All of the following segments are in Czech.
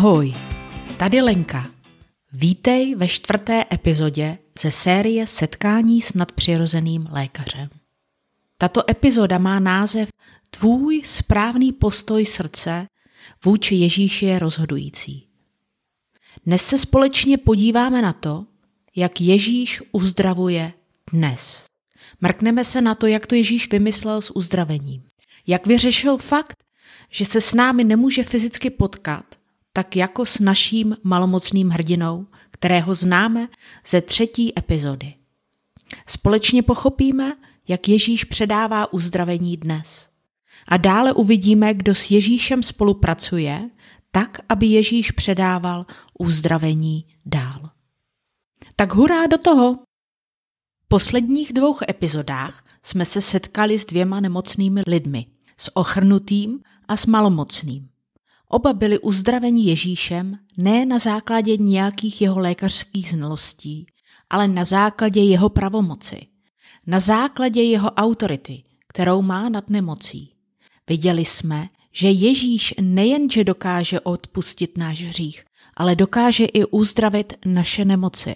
Ahoj, tady Lenka. Vítej ve čtvrté epizodě ze série Setkání s nadpřirozeným lékařem. Tato epizoda má název Tvůj správný postoj srdce vůči Ježíši je rozhodující. Dnes se společně podíváme na to, jak Ježíš uzdravuje dnes. Mrkneme se na to, jak to Ježíš vymyslel s uzdravením. Jak vyřešil fakt, že se s námi nemůže fyzicky potkat, tak jako s naším malomocným hrdinou, kterého známe ze třetí epizody. Společně pochopíme, jak Ježíš předává uzdravení dnes. A dále uvidíme, kdo s Ježíšem spolupracuje, tak, aby Ježíš předával uzdravení dál. Tak hurá do toho! V posledních dvou epizodách jsme se setkali s dvěma nemocnými lidmi, s ochrnutým a s malomocným. Oba byli uzdraveni Ježíšem ne na základě nějakých jeho lékařských znalostí, ale na základě jeho pravomoci, na základě jeho autority, kterou má nad nemocí. Viděli jsme, že Ježíš nejenže dokáže odpustit náš hřích, ale dokáže i uzdravit naše nemoci.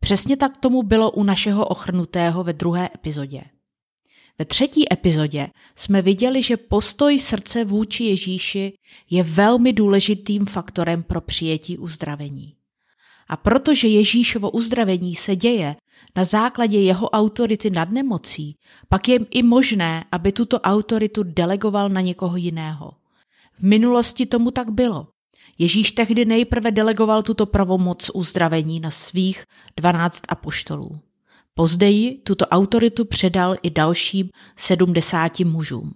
Přesně tak tomu bylo u našeho ochrnutého ve druhé epizodě. Ve třetí epizodě jsme viděli, že postoj srdce vůči Ježíši je velmi důležitým faktorem pro přijetí uzdravení. A protože Ježíšovo uzdravení se děje na základě jeho autority nad nemocí, pak je i možné, aby tuto autoritu delegoval na někoho jiného. V minulosti tomu tak bylo. Ježíš tehdy nejprve delegoval tuto pravomoc uzdravení na svých dvanáct apoštolů. Později tuto autoritu předal i dalším sedmdesáti mužům.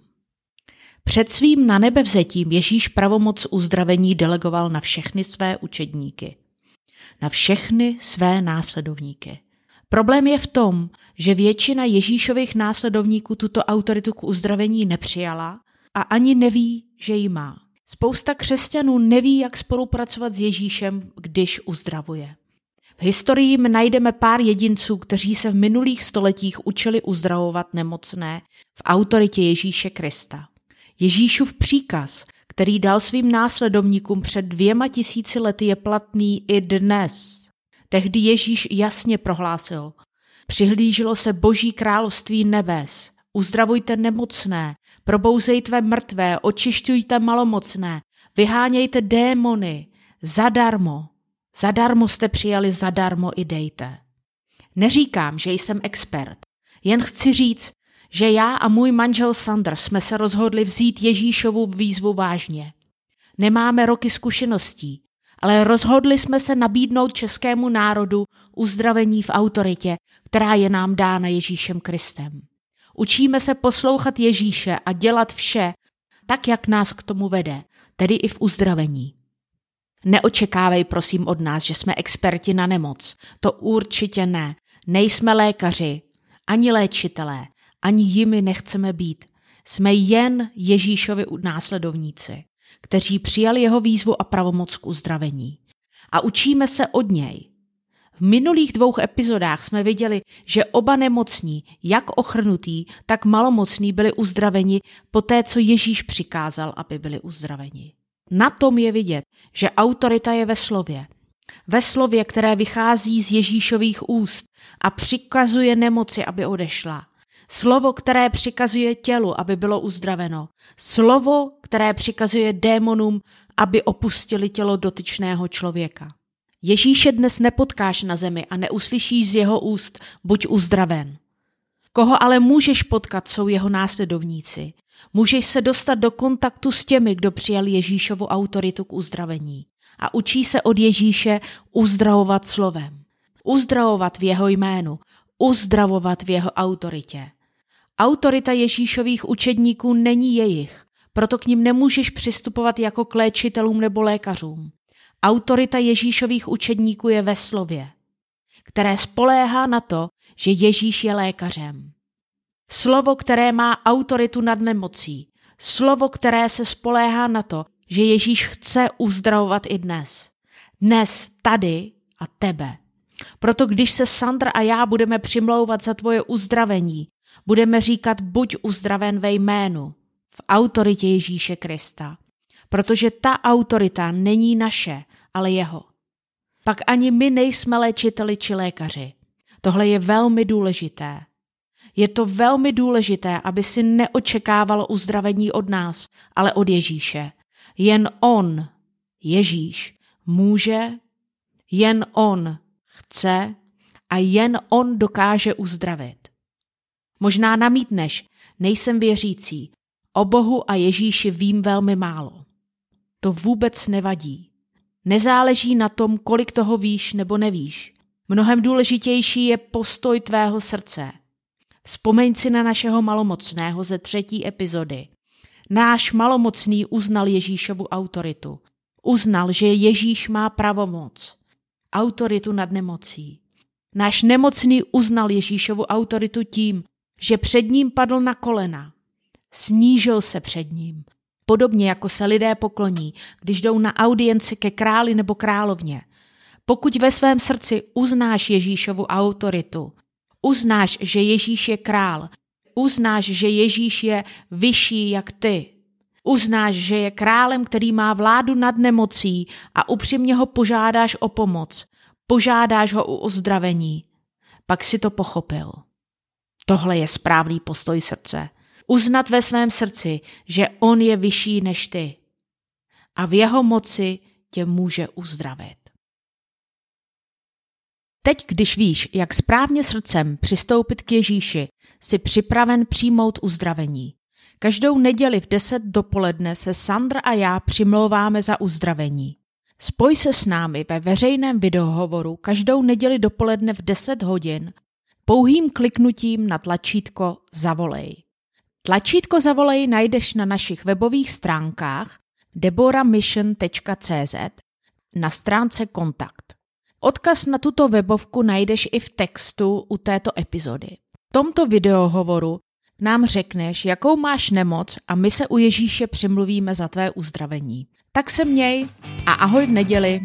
Před svým na nebe vzetím Ježíš pravomoc uzdravení delegoval na všechny své učedníky. Na všechny své následovníky. Problém je v tom, že většina Ježíšových následovníků tuto autoritu k uzdravení nepřijala a ani neví, že ji má. Spousta křesťanů neví, jak spolupracovat s Ježíšem, když uzdravuje. V historii najdeme pár jedinců, kteří se v minulých stoletích učili uzdravovat nemocné v autoritě Ježíše Krista. Ježíšův příkaz, který dal svým následovníkům před dvěma tisíci lety, je platný i dnes. Tehdy Ježíš jasně prohlásil, přihlíželo se boží království nebes, uzdravujte nemocné, probouzejte mrtvé, očišťujte malomocné, vyhánějte démony, zadarmo. Zadarmo jste přijali, zadarmo i dejte. Neříkám, že jsem expert, jen chci říct, že já a můj manžel Sandr jsme se rozhodli vzít Ježíšovu výzvu vážně. Nemáme roky zkušeností, ale rozhodli jsme se nabídnout českému národu uzdravení v autoritě, která je nám dána Ježíšem Kristem. Učíme se poslouchat Ježíše a dělat vše tak, jak nás k tomu vede, tedy i v uzdravení. Neočekávej prosím od nás, že jsme experti na nemoc. To určitě ne. Nejsme lékaři, ani léčitelé, ani jimi nechceme být. Jsme jen Ježíšovi následovníci, kteří přijali jeho výzvu a pravomoc k uzdravení. A učíme se od něj. V minulých dvou epizodách jsme viděli, že oba nemocní, jak ochrnutí, tak malomocní, byli uzdraveni po té, co Ježíš přikázal, aby byli uzdraveni. Na tom je vidět, že autorita je ve slově. Ve slově, které vychází z Ježíšových úst a přikazuje nemoci, aby odešla. Slovo, které přikazuje tělu, aby bylo uzdraveno. Slovo, které přikazuje démonům, aby opustili tělo dotyčného člověka. Ježíše dnes nepotkáš na zemi a neuslyšíš z jeho úst, buď uzdraven. Koho ale můžeš potkat, jsou jeho následovníci. Můžeš se dostat do kontaktu s těmi, kdo přijal Ježíšovu autoritu k uzdravení a učí se od Ježíše uzdravovat slovem. Uzdravovat v jeho jménu, uzdravovat v jeho autoritě. Autorita Ježíšových učedníků není jejich, proto k ním nemůžeš přistupovat jako k léčitelům nebo lékařům. Autorita Ježíšových učedníků je ve slově, které spoléhá na to, že Ježíš je lékařem. Slovo, které má autoritu nad nemocí. Slovo, které se spoléhá na to, že Ježíš chce uzdravovat i dnes. Dnes, tady a tebe. Proto když se Sandra a já budeme přimlouvat za tvoje uzdravení, budeme říkat buď uzdraven ve jménu, v autoritě Ježíše Krista. Protože ta autorita není naše, ale jeho. Pak ani my nejsme léčiteli či lékaři. Tohle je velmi důležité. Je to velmi důležité, aby si neočekávalo uzdravení od nás, ale od Ježíše. Jen On, Ježíš, může, jen On chce a jen On dokáže uzdravit. Možná namítneš, nejsem věřící, o Bohu a Ježíši vím velmi málo. To vůbec nevadí. Nezáleží na tom, kolik toho víš nebo nevíš. Mnohem důležitější je postoj tvého srdce. Vzpomeň si na našeho malomocného ze třetí epizody. Náš malomocný uznal Ježíšovu autoritu. Uznal, že Ježíš má pravomoc, autoritu nad nemocí. Náš nemocný uznal Ježíšovu autoritu tím, že před ním padl na kolena. Snížil se před ním. Podobně jako se lidé pokloní, když jdou na audienci ke králi nebo královně. Pokud ve svém srdci uznáš Ježíšovu autoritu, uznáš, že Ježíš je král, uznáš, že Ježíš je vyšší jak ty, uznáš, že je králem, který má vládu nad nemocí a upřímně ho požádáš o pomoc, požádáš ho o uzdravení, pak si to pochopil. Tohle je správný postoj srdce. Uznat ve svém srdci, že on je vyšší než ty a v jeho moci tě může uzdravit. Teď, když víš, jak správně srdcem přistoupit k Ježíši, jsi připraven přijmout uzdravení. Každou neděli v 10 dopoledne se Sandra a já přimlouváme za uzdravení. Spoj se s námi ve veřejném videohovoru každou neděli dopoledne v 10 hodin pouhým kliknutím na tlačítko Zavolej. Tlačítko Zavolej najdeš na našich webových stránkách deboramission.cz na stránce Kontakt. Odkaz na tuto webovku najdeš i v textu u této epizody. V tomto videohovoru nám řekneš, jakou máš nemoc a my se u Ježíše přimluvíme za tvé uzdravení. Tak se měj a ahoj v neděli.